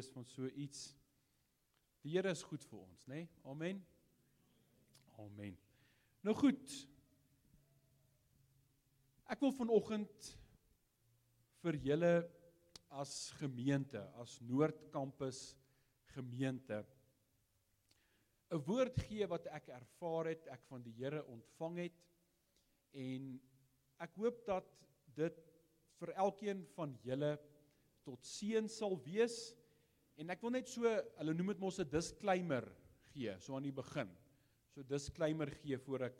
is van so iets. Die Here is goed vir ons, né? Nee? Amen. Amen. Nou goed. Ek wil vanoggend vir julle as gemeente, as Noord Kampus gemeente 'n woord gee wat ek ervaar het, ek van die Here ontvang het en ek hoop dat dit vir elkeen van julle tot seën sal wees. En ek wil net so, hulle noem dit mos 'n disclaimer gee, so aan die begin. So disclaimer gee voor ek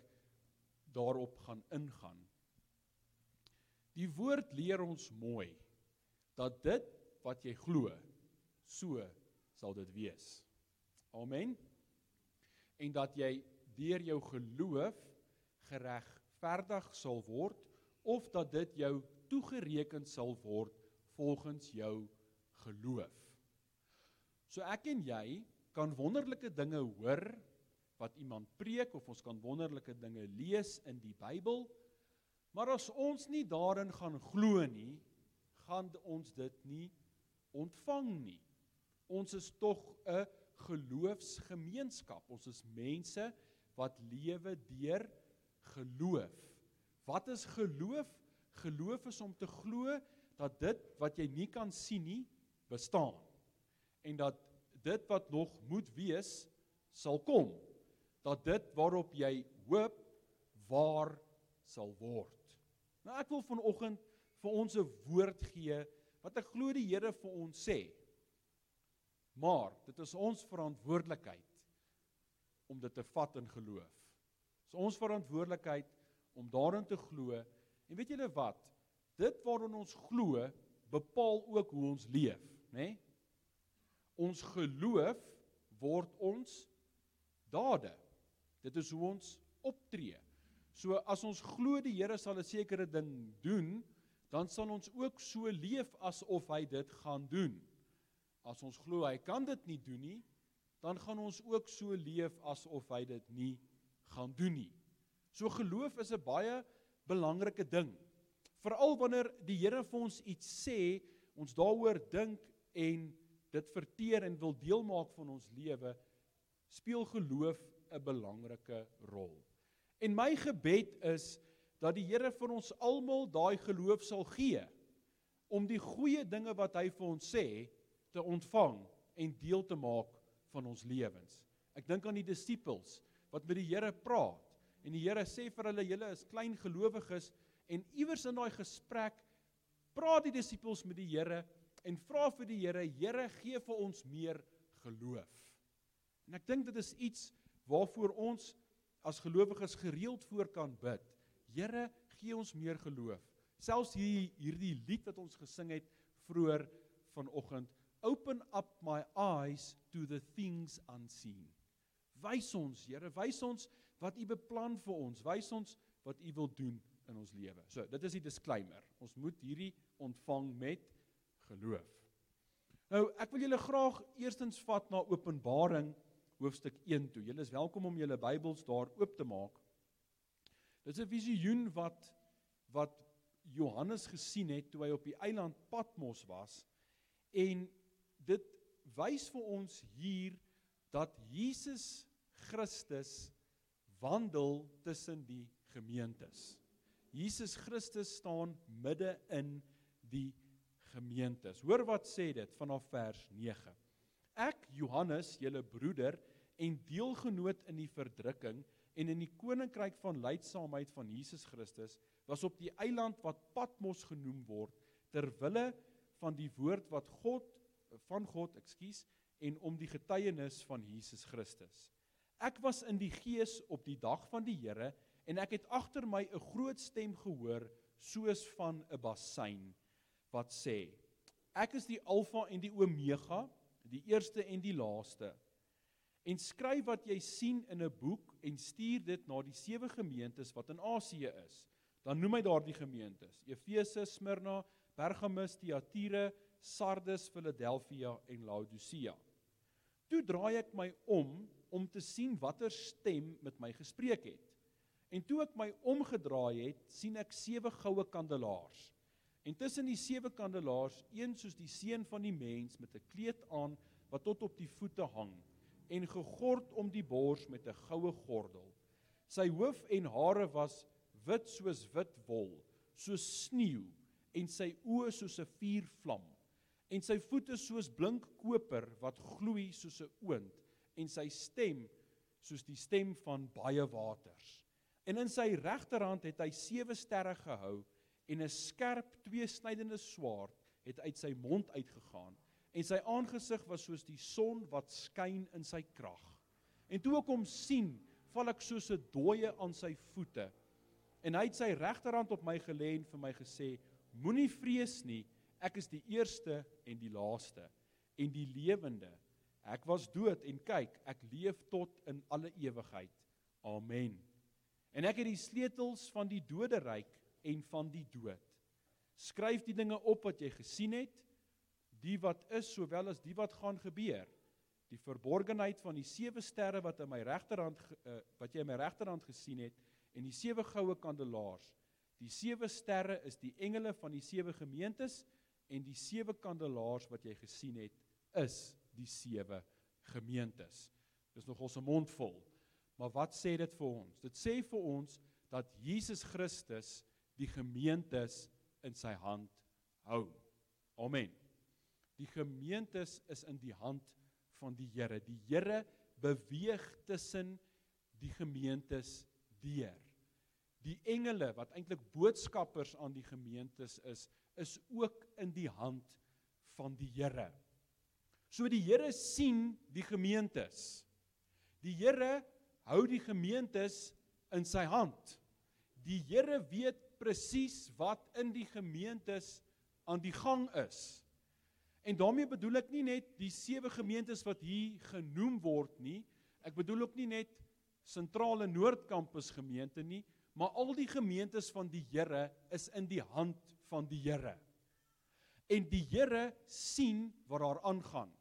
daarop gaan ingaan. Die woord leer ons mooi dat dit wat jy glo, so sal dit wees. Amen. En dat jy deur jou geloof geregverdig sal word of dat dit jou toegereken sal word volgens jou geloof. So ek en jy kan wonderlike dinge hoor wat iemand preek of ons kan wonderlike dinge lees in die Bybel. Maar as ons nie daarin gaan glo nie, gaan ons dit nie ontvang nie. Ons is tog 'n geloofsgemeenskap. Ons is mense wat lewe deur geloof. Wat is geloof? Geloof is om te glo dat dit wat jy nie kan sien nie bestaan en dat dit wat nog moet wees sal kom dat dit waarop jy hoop waar sal word. Nou ek wil vanoggend vir ons 'n woord gee wat ek glo die Here vir ons sê. Maar dit is ons verantwoordelikheid om dit te vat in geloof. Dit is ons verantwoordelikheid om daarin te glo. En weet julle wat? dit waarin ons glo bepaal ook hoe ons leef, nê? Nee? Ons geloof word ons dade. Dit is hoe ons optree. So as ons glo die Here sal 'n sekere ding doen, dan sal ons ook so leef asof hy dit gaan doen. As ons glo hy kan dit nie doen nie, dan gaan ons ook so leef asof hy dit nie gaan doen nie. So geloof is 'n baie belangrike ding. Veral wanneer die Here vir ons iets sê, ons daaroor dink en dit verteer en wil deel maak van ons lewe, speel geloof 'n belangrike rol. En my gebed is dat die Here vir ons almal daai geloof sal gee om die goeie dinge wat hy vir ons sê te ontvang en deel te maak van ons lewens. Ek dink aan die disippels wat met die Here praat en die Here sê vir hulle julle is klein gelowiges En iewers in daai gesprek praat die disippels met die Here en vra vir die Here, Here, gee vir ons meer geloof. En ek dink dit is iets waarvoor ons as gelowiges gereeld voor kan bid. Here, gee ons meer geloof. Selfs hier hierdie lied wat ons gesing het vroeër vanoggend, open up my eyes to the things unseen. Wys ons, Here, wys ons wat U beplan vir ons. Wys ons wat U wil doen in ons lewe. So, dit is die disclaimer. Ons moet hierdie ontvang met geloof. Nou, ek wil julle graag eerstens vat na Openbaring hoofstuk 1 toe. Julle is welkom om julle Bybels daar oop te maak. Dit is 'n visioen wat wat Johannes gesien het toe hy op die eiland Patmos was en dit wys vir ons hier dat Jesus Christus wandel tussen die gemeentes. Jesus Christus staan midde in die gemeentes. Hoor wat sê dit vanaf vers 9. Ek Johannes, julle broeder en deelgenoot in die verdrukking en in die koninkryk van lydsaamheid van Jesus Christus, was op die eiland wat Patmos genoem word ter wille van die woord wat God van God, ekskuus, en om die getuienis van Jesus Christus. Ek was in die gees op die dag van die Here en ek het agter my 'n groot stem gehoor soos van 'n bassein wat sê ek is die alfa en die omega die eerste en die laaste. En skryf wat jy sien in 'n boek en stuur dit na die sewe gemeentes wat in Asië is. Dan noem hy daardie gemeentes Efese Smyrna Pergamus Thyatira Sardes Philadelphia en Laodicea. Toe draai ek my om om te sien watter stem met my gespreek het. En toe ek my omgedraai het, sien ek sewe goue kandelaars. En tussen die sewe kandelaars, een soos die seun van die mens met 'n kleed aan wat tot op die voete hang en gegord om die bors met 'n goue gordel. Sy hoof en hare was wit soos wit wol, soos sneeu en sy oë soos 'n vuurvlam en sy voete soos blink koper wat gloei soos 'n oond en sy stem soos die stem van baie waters. En in sy regterhand het hy sewe sterre gehou en 'n skerp tweesnydende swaard het uit sy mond uitgegaan en sy aangesig was soos die son wat skyn in sy krag. En toe ek hom sien, val ek soos 'n dooie aan sy voete. En hy het sy regterhand op my gelê en vir my gesê: Moenie vrees nie, ek is die eerste en die laaste en die lewende. Ek was dood en kyk, ek leef tot in alle ewigheid. Amen. En ek het die sleutels van die doderyk en van die dood. Skryf die dinge op wat jy gesien het, die wat is sowel as die wat gaan gebeur. Die verborgenheid van die sewe sterre wat in my regterhand uh, wat jy in my regterhand gesien het en die sewe goue kandelaars. Die sewe sterre is die engele van die sewe gemeentes en die sewe kandelaars wat jy gesien het is die sewe gemeentes. Dis nog ons mond vol. Maar wat sê dit vir ons? Dit sê vir ons dat Jesus Christus die gemeentes in sy hand hou. Amen. Die gemeentes is in die hand van die Here. Die Here beweeg tussen die gemeentes deur. Die engele wat eintlik boodskappers aan die gemeentes is, is ook in die hand van die Here. So die Here sien die gemeentes. Die Here hou die gemeentes in sy hand. Die Here weet presies wat in die gemeentes aan die gang is. En daarmee bedoel ek nie net die sewe gemeentes wat hier genoem word nie. Ek bedoel ook nie net sentrale Noordkampus gemeente nie, maar al die gemeentes van die Here is in die hand van die Here. En die Here sien wat daar aangaan.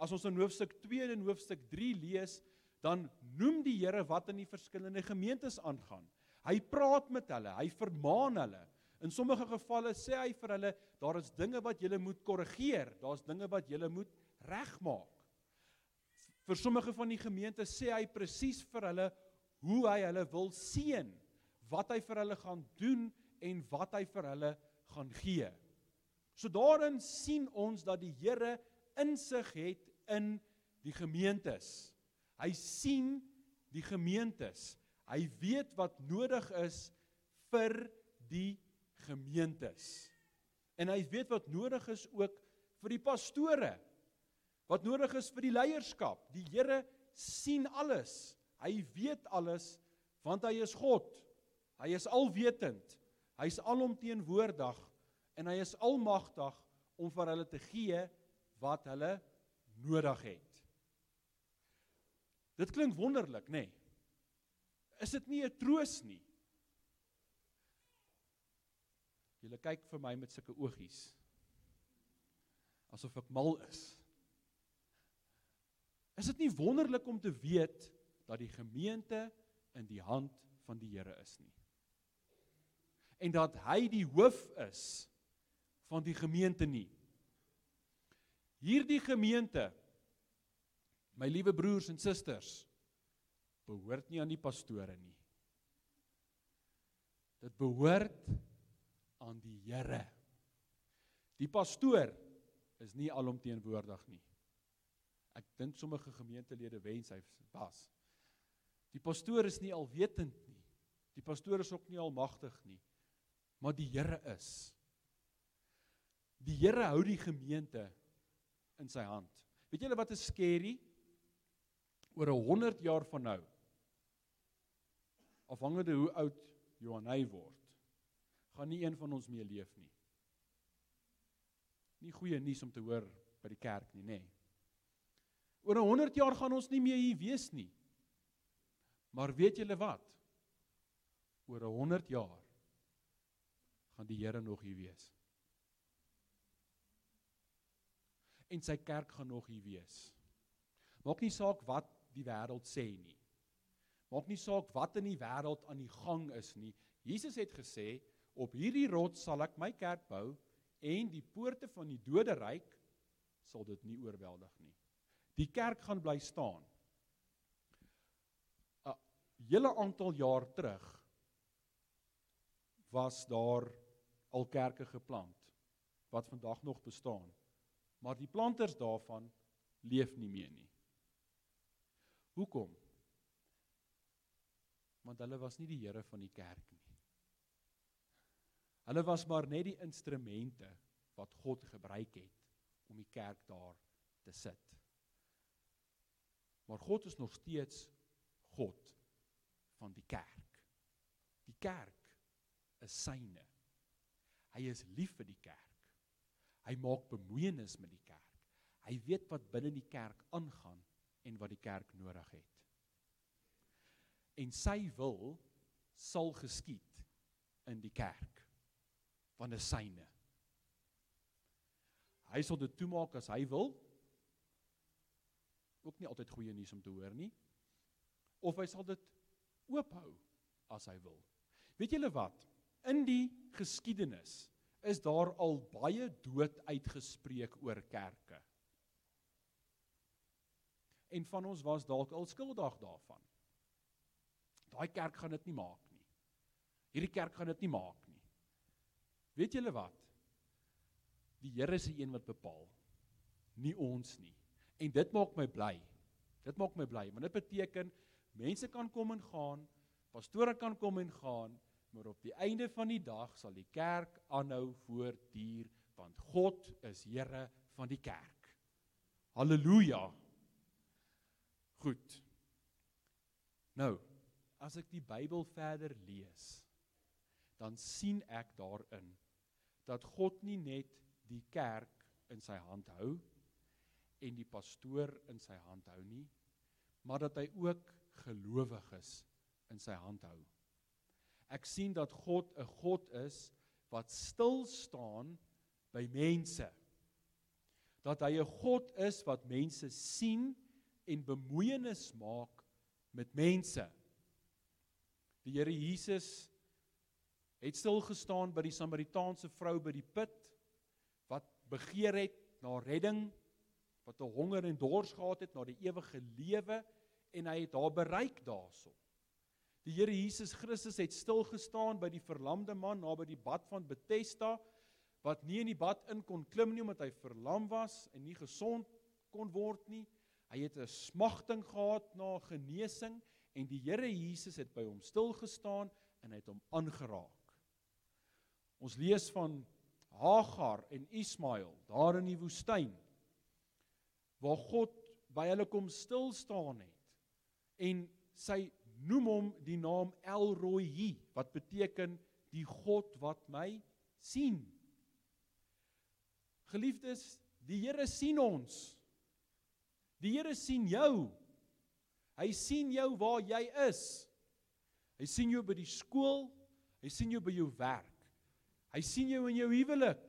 As ons in hoofstuk 2 en hoofstuk 3 lees, dan noem die Here wat in die verskillende gemeentes aangaan. Hy praat met hulle, hy vermaan hulle. In sommige gevalle sê hy vir hulle, daar is dinge wat julle moet korrigeer, daar's dinge wat julle moet regmaak. Vir sommige van die gemeentes sê hy presies vir hulle hoe hy hulle wil seën, wat hy vir hulle gaan doen en wat hy vir hulle gaan gee. So daarin sien ons dat die Here insig het in die gemeentes. Hy sien die gemeentes. Hy weet wat nodig is vir die gemeentes. En hy weet wat nodig is ook vir die pastore. Wat nodig is vir die leierskap. Die Here sien alles. Hy weet alles want hy is God. Hy is alwetend. Hy's alomteenwoordig en hy is almagtig om vir hulle te gee wat hulle nodig het. Dit klink wonderlik, nê? Nee. Is dit nie 'n troos nie? Julle kyk vir my met sulke oogies. Asof ek mal is. Is dit nie wonderlik om te weet dat die gemeente in die hand van die Here is nie? En dat hy die hoof is van die gemeente nie. Hierdie gemeente my liewe broers en susters behoort nie aan die pastore nie. Dit behoort aan die Here. Die pastoor is nie alomteenwoordig nie. Ek dink sommige gemeentelede wens hy was. Die pastoor is nie alwetend nie. Die pastoor is ook nie almagtig nie. Maar die Here is. Die Here hou die gemeente in sy hand. Weet julle wat is scary? Oor 100 jaar van nou. Afhangende hoe oud Johanay word, gaan nie een van ons meer leef nie. Nie goeie nuus om te hoor by die kerk nie, nê. Nee. Oor 100 jaar gaan ons nie meer hier wees nie. Maar weet julle wat? Oor 100 jaar gaan die Here nog hier wees. en sy kerk gaan nog hier wees. Maak nie saak wat die wêreld sê nie. Maak nie saak wat in die wêreld aan die gang is nie. Jesus het gesê Op hierdie rots sal ek my kerk bou en die poorte van die doderyk sal dit nie oorweldig nie. Die kerk gaan bly staan. 'n Hele aantal jaar terug was daar al kerke geplant wat vandag nog bestaan. Maar die planters daarvan leef nie meer nie. Hoekom? Want hulle was nie die Here van die kerk nie. Hulle was maar net die instrumente wat God gebruik het om die kerk daar te sit. Maar God is nog steeds God van die kerk. Die kerk is syne. Hy is lief vir die kerk. Hy maak bemoeienis met die kerk. Hy weet wat binne die kerk aangaan en wat die kerk nodig het. En sy wil sal geskied in die kerk van 'n syne. Hy sal dit toemaak as hy wil. Ook nie altyd goeie nuus om te hoor nie. Of hy sal dit oophou as hy wil. Weet julle wat? In die geskiedenis is daar al baie dood uitgespreek oor kerke. En van ons was dalk al skuldig daarvan. Daai kerk gaan dit nie maak nie. Hierdie kerk gaan dit nie maak nie. Weet julle wat? Die Here is die een wat bepaal, nie ons nie. En dit maak my bly. Dit maak my bly, want dit beteken mense kan kom en gaan, pastore kan kom en gaan, maar op die einde van die dag sal die kerk aanhou voortduur want God is Here van die kerk. Halleluja. Goed. Nou, as ek die Bybel verder lees, dan sien ek daarin dat God nie net die kerk in sy hand hou en die pastoor in sy hand hou nie, maar dat hy ook gelowiges in sy hand hou. Ek sien dat God 'n God is wat stil staan by mense. Dat hy 'n God is wat mense sien en bemoeienis maak met mense. Die Here Jesus het stil gestaan by die Samaritaanse vrou by die put wat begeer het na redding, wat 'n honger en dors gehad het na die ewige lewe en hy het haar bereik daarso. Die Here Jesus Christus het stil gestaan by die verlamde man naby die bad van Bethesda wat nie in die bad in kon klim nie omdat hy verlam was en nie gesond kon word nie. Hy het 'n smagting gehad na genesing en die Here Jesus het by hom stil gestaan en hy het hom aangeraak. Ons lees van Hagar en Ismael daar in die woestyn waar God by hulle kom stil staan het en sy noem hom die naam El Roi wat beteken die God wat my sien. Geliefdes, die Here sien ons. Die Here sien jou. Hy sien jou waar jy is. Hy sien jou by die skool, hy sien jou by jou werk. Hy sien jou in jou huwelik.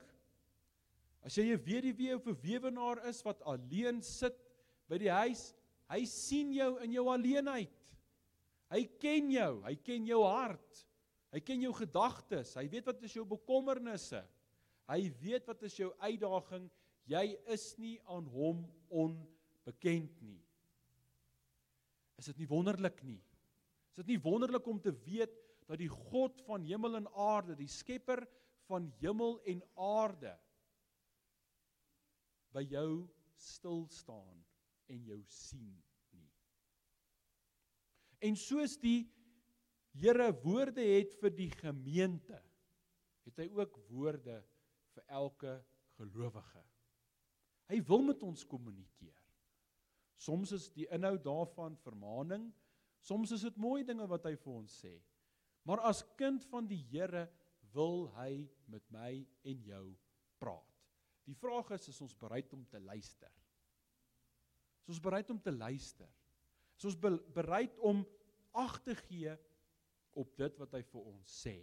As jy 'n weduwee of 'n weewenaar is wat alleen sit by die huis, hy sien jou in jou alleenheid. Hy ken jou, hy ken jou hart. Hy ken jou gedagtes. Hy weet wat is jou bekommernisse. Hy weet wat is jou uitdaging. Jy is nie aan hom onbekend nie. Is dit nie wonderlik nie? Is dit nie wonderlik om te weet dat die God van hemel en aarde, die skepper van hemel en aarde by jou stil staan en jou sien? En soos die Here woorde het vir die gemeente, het hy ook woorde vir elke gelowige. Hy wil met ons kommunikeer. Soms is die inhoud daarvan vermaaning, soms is dit mooi dinge wat hy vir ons sê. Maar as kind van die Here wil hy met my en jou praat. Die vraag is is ons bereid om te luister? Is ons bereid om te luister? Is ons be bereid om ag te gee op dit wat hy vir ons sê?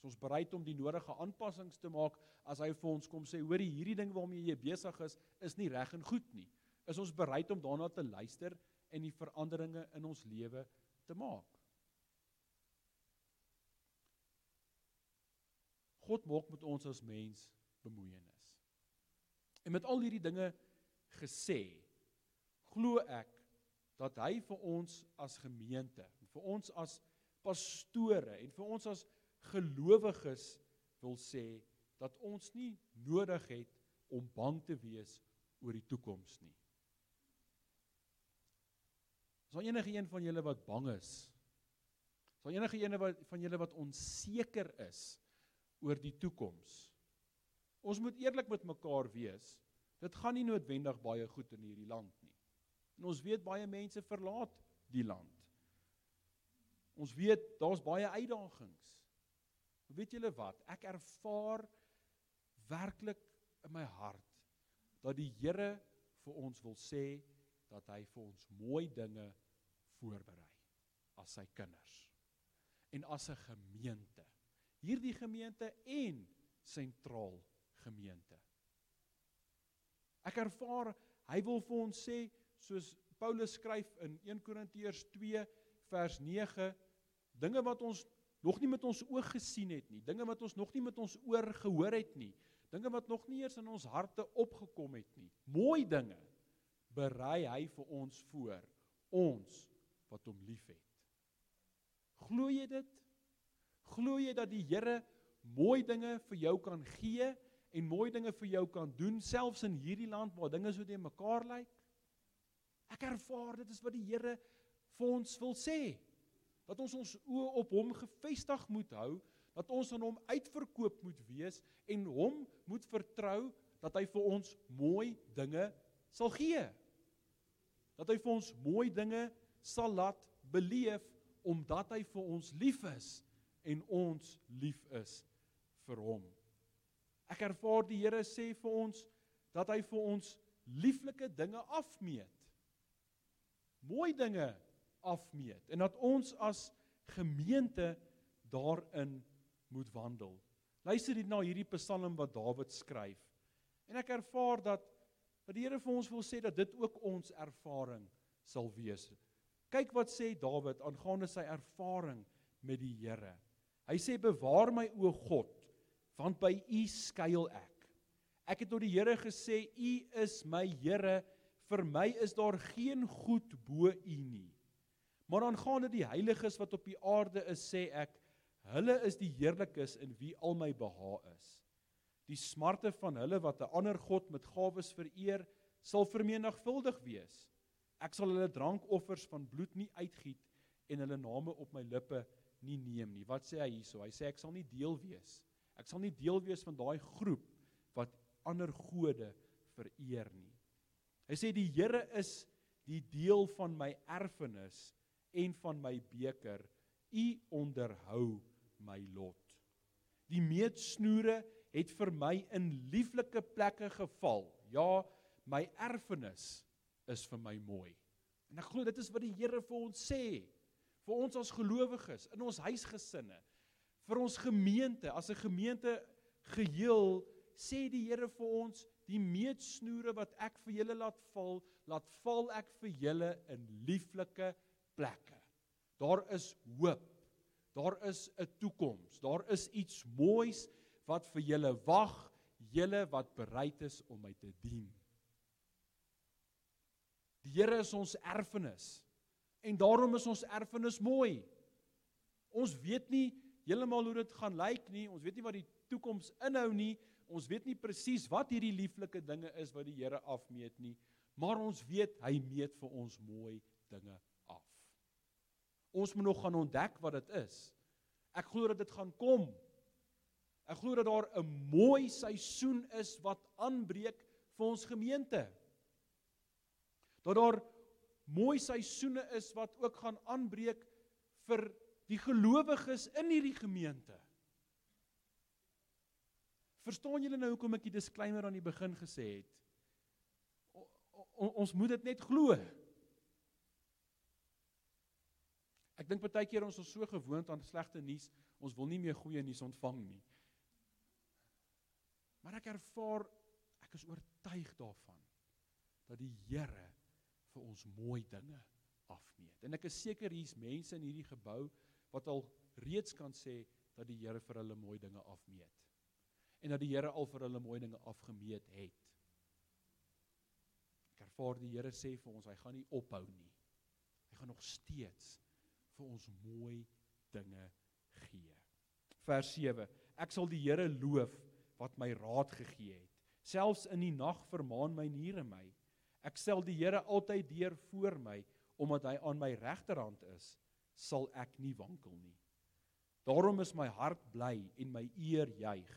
Is ons bereid om die nodige aanpassings te maak as hy vir ons kom sê, hoorie, hierdie ding waarmee jy besig is, is nie reg en goed nie. Is ons bereid om daarna te luister en die veranderinge in ons lewe te maak? God maak met ons as mens bemoeienis. En met al hierdie dinge gesê, glo ek dat hy vir ons as gemeente, vir ons as pastore en vir ons as gelowiges wil sê dat ons nie nodig het om bang te wees oor die toekoms nie. Is daar enige een van julle wat bang is? Is daar enige een van julle wat onseker is oor die toekoms? Ons moet eerlik met mekaar wees. Dit gaan nie noodwendig baie goed in hierdie land nie. En ons weet baie mense verlaat die land. Ons weet daar's baie uitdagings. Weet julle wat? Ek ervaar werklik in my hart dat die Here vir ons wil sê dat hy vir ons mooi dinge voorberei as sy kinders en as 'n gemeente. Hierdie gemeente en sentraal gemeente. Ek ervaar hy wil vir ons sê soos Paulus skryf in 1 Korintiërs 2 vers 9 dinge wat ons nog nie met ons oog gesien het nie, dinge wat ons nog nie met ons oor gehoor het nie, dinge wat nog nie eens in ons harte opgekom het nie. Mooi dinge berei hy vir ons voor, ons wat hom liefhet. Glo jy dit? Glo jy dat die Here mooi dinge vir jou kan gee en mooi dinge vir jou kan doen selfs in hierdie land waar dinge so te mekaar lyk? Ek ervaar dit is wat die Here vir ons wil sê. Dat ons ons oë op hom gefestig moet hou, dat ons aan hom uitverkoop moet wees en hom moet vertrou dat hy vir ons mooi dinge sal gee. Dat hy vir ons mooi dinge sal laat beleef omdat hy vir ons lief is en ons lief is vir hom. Ek ervaar die Here sê vir ons dat hy vir ons lieflike dinge afmeet. Mooi dinge afmeet en dat ons as gemeente daarin moet wandel. Luister hier na hierdie Psalm wat Dawid skryf. En ek ervaar dat wat die Here vir ons wil sê dat dit ook ons ervaring sal wees. Kyk wat sê Dawid aangaande sy ervaring met die Here. Hy sê bewaar my o God, want by U skuil ek. Ek het tot die Here gesê U is my Here, vir my is daar geen goed bo U nie. Maar aangaande die heiliges wat op die aarde is, sê ek, hulle is die heerlikes in wie al my behaag is. Die smarte van hulle wat 'n ander god met gawes vereer, sal vermenigvuldig wees. Ek sal hulle drankoffers van bloed nie uitgiet en hulle name op my lippe nie neem nie. Wat sê hy hierso? Hy sê ek sal nie deel wees. Ek sal nie deel wees van daai groep wat ander gode vereer nie. Hy sê die Here is die deel van my erfenis en van my beker. U onderhou my lot. Die meetsnoere het vir my in lieflike plekke geval. Ja, my erfenis is vir my mooi. En ek glo dit is wat die Here vir ons sê. Vir ons as gelowiges in ons huisgesinne, vir ons gemeente, as 'n gemeente geheel, sê die Here vir ons, die meetsnoere wat ek vir julle laat val, laat val ek vir julle in lieflike plekke. Daar is hoop. Daar is 'n toekoms. Daar is iets moois wat vir julle wag, julle wat bereid is om my te dien. Die Here is ons erfenis. En daarom is ons erfenis mooi. Ons weet nie heeltemal hoe dit gaan lyk nie. Ons weet nie wat die toekoms inhou nie. Ons weet nie presies wat hierdie lieflike dinge is wat die Here afmeet nie, maar ons weet hy meet vir ons mooi dinge Ons moet nog gaan ontdek wat dit is. Ek glo dat dit gaan kom. Ek glo dat daar 'n mooi seisoen is wat aanbreek vir ons gemeente. Dat daar mooi seisoene is wat ook gaan aanbreek vir die gelowiges in hierdie gemeente. Verstaan julle nou hoekom ek die disclaimer aan die begin gesê het? O, o, ons moet dit net glo. Ek dink baie keer ons is so gewoond aan slegte nuus, ons wil nie meer goeie nuus ontvang nie. Maar ek ervaar ek is oortuig daarvan dat die Here vir ons mooi dinge afmeet. En ek is seker hier's mense in hierdie gebou wat al reeds kan sê dat die Here vir hulle mooi dinge afmeet. en dat die Here al vir hulle mooi dinge afgemeet het. Ek ervaar die Here sê vir ons, hy gaan nie ophou nie. Hy gaan nog steeds vir ons mooi dinge gee. Vers 7. Ek sal die Here loof wat my raad gegee het. Selfs in die nag vermaan my niere my. Ek stel die Here altyd deur voor my omdat hy aan my regterhand is, sal ek nie wankel nie. Daarom is my hart bly en my eer juig.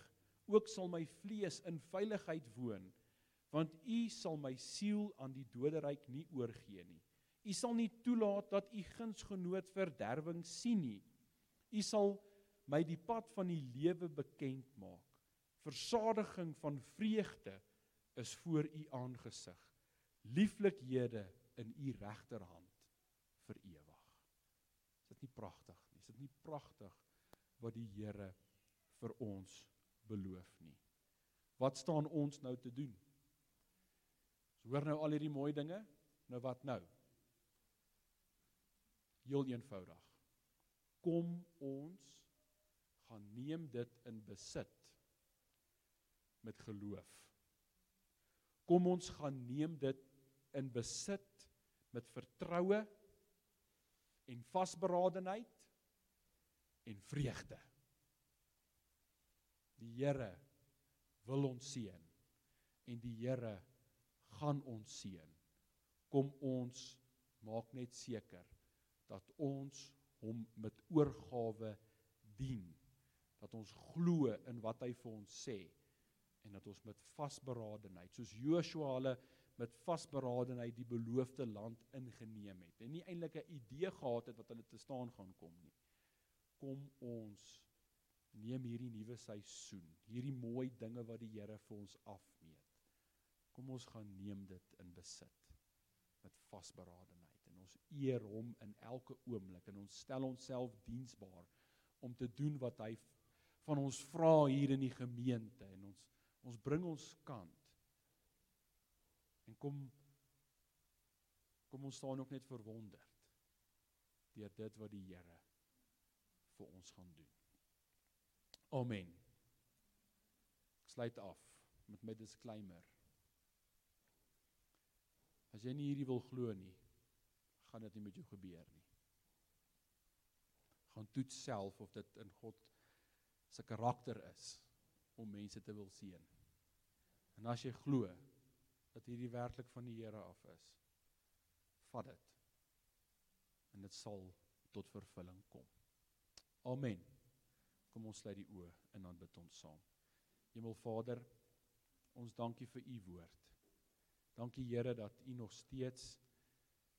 Ook sal my vlees in veiligheid woon, want U sal my siel aan die doderyk nie oorgee nie. U sal nie toelaat dat U gunsgenoot verderwing sien nie. U sal my die pad van die lewe bekend maak. Versadiging van vreugde is voor U aangesig. Lieflikhede in U regterhand vir ewig. Is dit nie pragtig nie? Is dit nie pragtig wat die Here vir ons beloof nie. Wat staan ons nou te doen? Ons hoor nou al hierdie mooi dinge. Nou wat nou? Heel eenvoudig. Kom ons gaan neem dit in besit met geloof. Kom ons gaan neem dit in besit met vertroue en vasberadenheid en vreugde. Die Here wil ons seën en die Here gaan ons seën. Kom ons maak net seker dat ons hom met oorgawe dien. Dat ons glo in wat hy vir ons sê en dat ons met vasberadenheid soos Joshua hulle met vasberadenheid die beloofde land ingeneem het en nie eintlik 'n idee gehad het wat hulle te staan gaan kom nie kom ons neem hierdie nuwe seisoen, hierdie mooi dinge wat die Here vir ons afmeet. Kom ons gaan neem dit in besit met vasberadenheid en ons eer hom in elke oomblik en ons stel onsself diensbaar om te doen wat hy van ons vra hier in die gemeente en ons ons bring ons kant. En kom kom ons staan ook net verwonderd deur dit wat die Here vir ons gaan doen. Amen. Ek sluit af met my disclaimer. As jy nie hierdie wil glo nie, gaan dit nie met jou gebeur nie. Gaan toets self of dit in God se karakter is om mense te wil seën. En as jy glo dat hierdie werklik van die Here af is, vat dit. En dit sal tot vervulling kom. Amen. Kom ons sluit die oë en dan bid ons saam. Hemelvader, ons dankie vir u woord. Dankie Here dat u nog steeds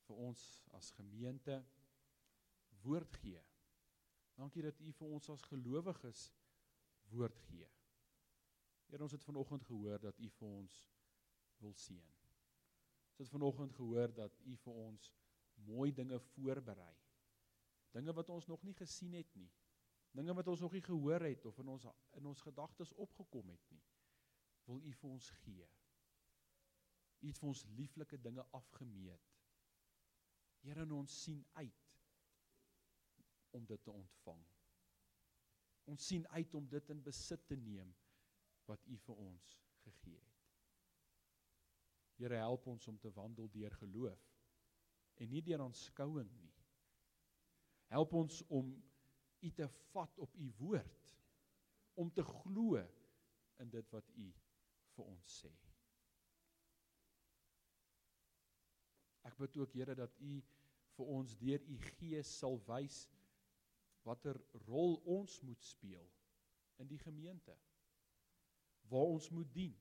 vir ons as gemeente woord gee. Dankie dat u vir ons as gelowiges woord gee. Here, ons het vanoggend gehoor dat u vir ons wil seën. Ons het vanoggend gehoor dat u vir ons mooi dinge voorberei dinge wat ons nog nie gesien het nie. Dinge wat ons nog nie gehoor het of in ons in ons gedagtes opgekom het nie. Wil U vir ons gee. U het vir ons lieflike dinge afgemeet. Here, ons sien uit om dit te ontvang. Ons sien uit om dit in besit te neem wat U vir ons gegee het. Here, help ons om te wandel deur geloof en nie deur aanskouing nie. Help ons om U te vat op U woord, om te glo in dit wat U vir ons sê. Ek bid ook Here dat U vir ons deur U Gees sal wys watter rol ons moet speel in die gemeente. Waar ons moet dien,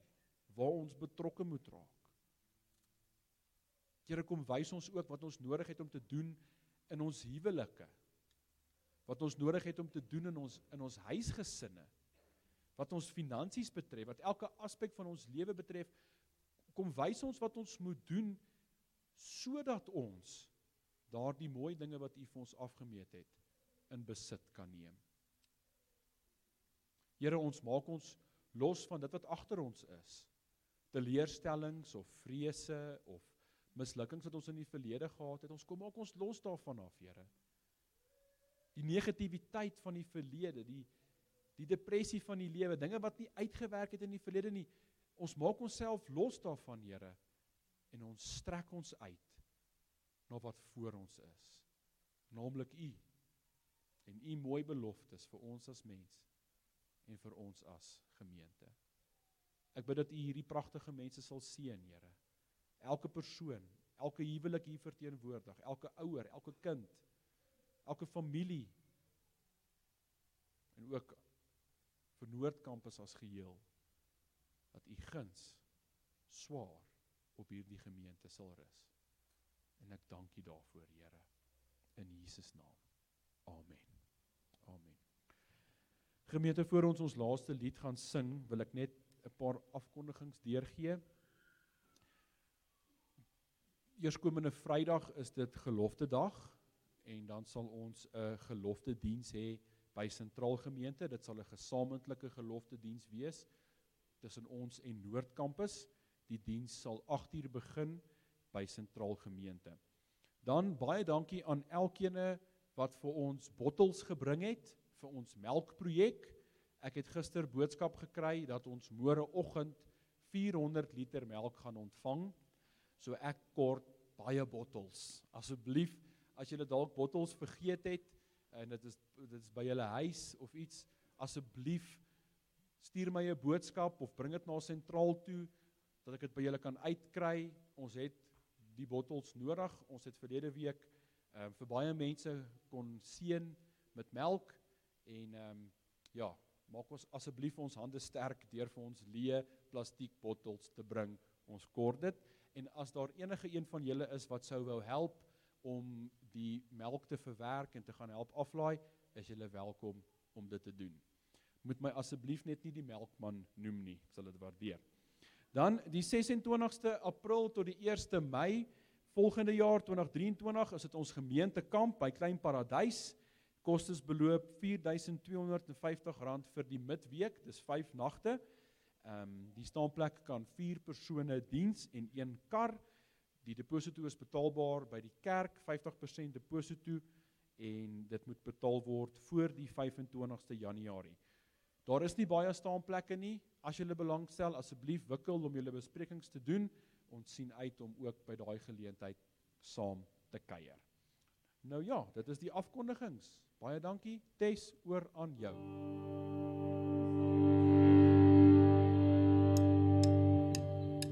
waar ons betrokke moet raak. Here kom wys ons ook wat ons nodig het om te doen in ons huwelike wat ons nodig het om te doen in ons in ons huisgesinne wat ons finansies betref wat elke aspek van ons lewe betref kom wys ons wat ons moet doen sodat ons daardie mooi dinge wat U vir ons afgemeet het in besit kan neem. Here ons maak ons los van dit wat agter ons is. Teleurstellings of vrese of mislukkings wat ons in die verlede gehad het. Ons kom ook ons los daarvan af, Here. Die negativiteit van die verlede, die die depressie van die lewe, dinge wat nie uitgewerk het in die verlede nie. Ons maak onsself los daarvan, Here, en ons strek ons uit na wat voor ons is, naamlik U en U mooi beloftes vir ons as mens en vir ons as gemeente. Ek bid dat U hierdie pragtige mense sal seën, Here. Elke persoon, elke huwelik hier verteenwoordig, elke ouer, elke kind, elke familie en ook vir Noordkampus as geheel dat U guns swaar op hierdie gemeente sal rus. En ek dank U daarvoor, Here, in Jesus naam. Amen. Amen. Gemeente voor ons ons laaste lied gaan sing, wil ek net 'n paar afkondigings deurgee. Eerskomende Vrydag is dit gelofte dag en dan sal ons 'n gelofte diens hê by Sentraal Gemeente. Dit sal 'n gesamentlike gelofte diens wees tussen ons en Noordkampus. Die diens sal 8uur begin by Sentraal Gemeente. Dan baie dankie aan elkeen wat vir ons bottels gebring het vir ons melkprojek. Ek het gister boodskap gekry dat ons môre oggend 400 liter melk gaan ontvang. So ek kort baie bottels. Asseblief, as julle dalk bottels vergeet het en dit is dit is by julle huis of iets, asseblief stuur my 'n boodskap of bring dit na sentraal toe dat ek dit by julle kan uitkry. Ons het die bottels nodig. Ons het verlede week ehm um, vir baie mense kon seën met melk en ehm um, ja, maak ons asseblief ons hande sterk deur vir ons leë plastiek bottels te bring. Ons kort dit en as daar enige een van julle is wat sou wou help om die melk te verwerk en te gaan help aflaai, is julle welkom om dit te doen. Moet my asseblief net nie die melkman noem nie, ek sal dit waardeer. Dan die 26ste April tot die 1ste Mei volgende jaar 2023 is dit ons gemeentekamp by Klein Paradys. Kostes beloop R4250 vir die midweek, dis 5 nagte. Ehm um, die staanplek kan 4 persone diens en 1 kar. Die deposito is betaalbaar by die kerk, 50% deposito en dit moet betaal word voor die 25ste Januarie. Daar is nie baie staanplekke nie. As jy belangstel, asseblief wikkel om julle besprekings te doen. Ons sien uit om ook by daai geleentheid saam te kuier. Nou ja, dit is die afkondigings. Baie dankie. Tes oor aan jou.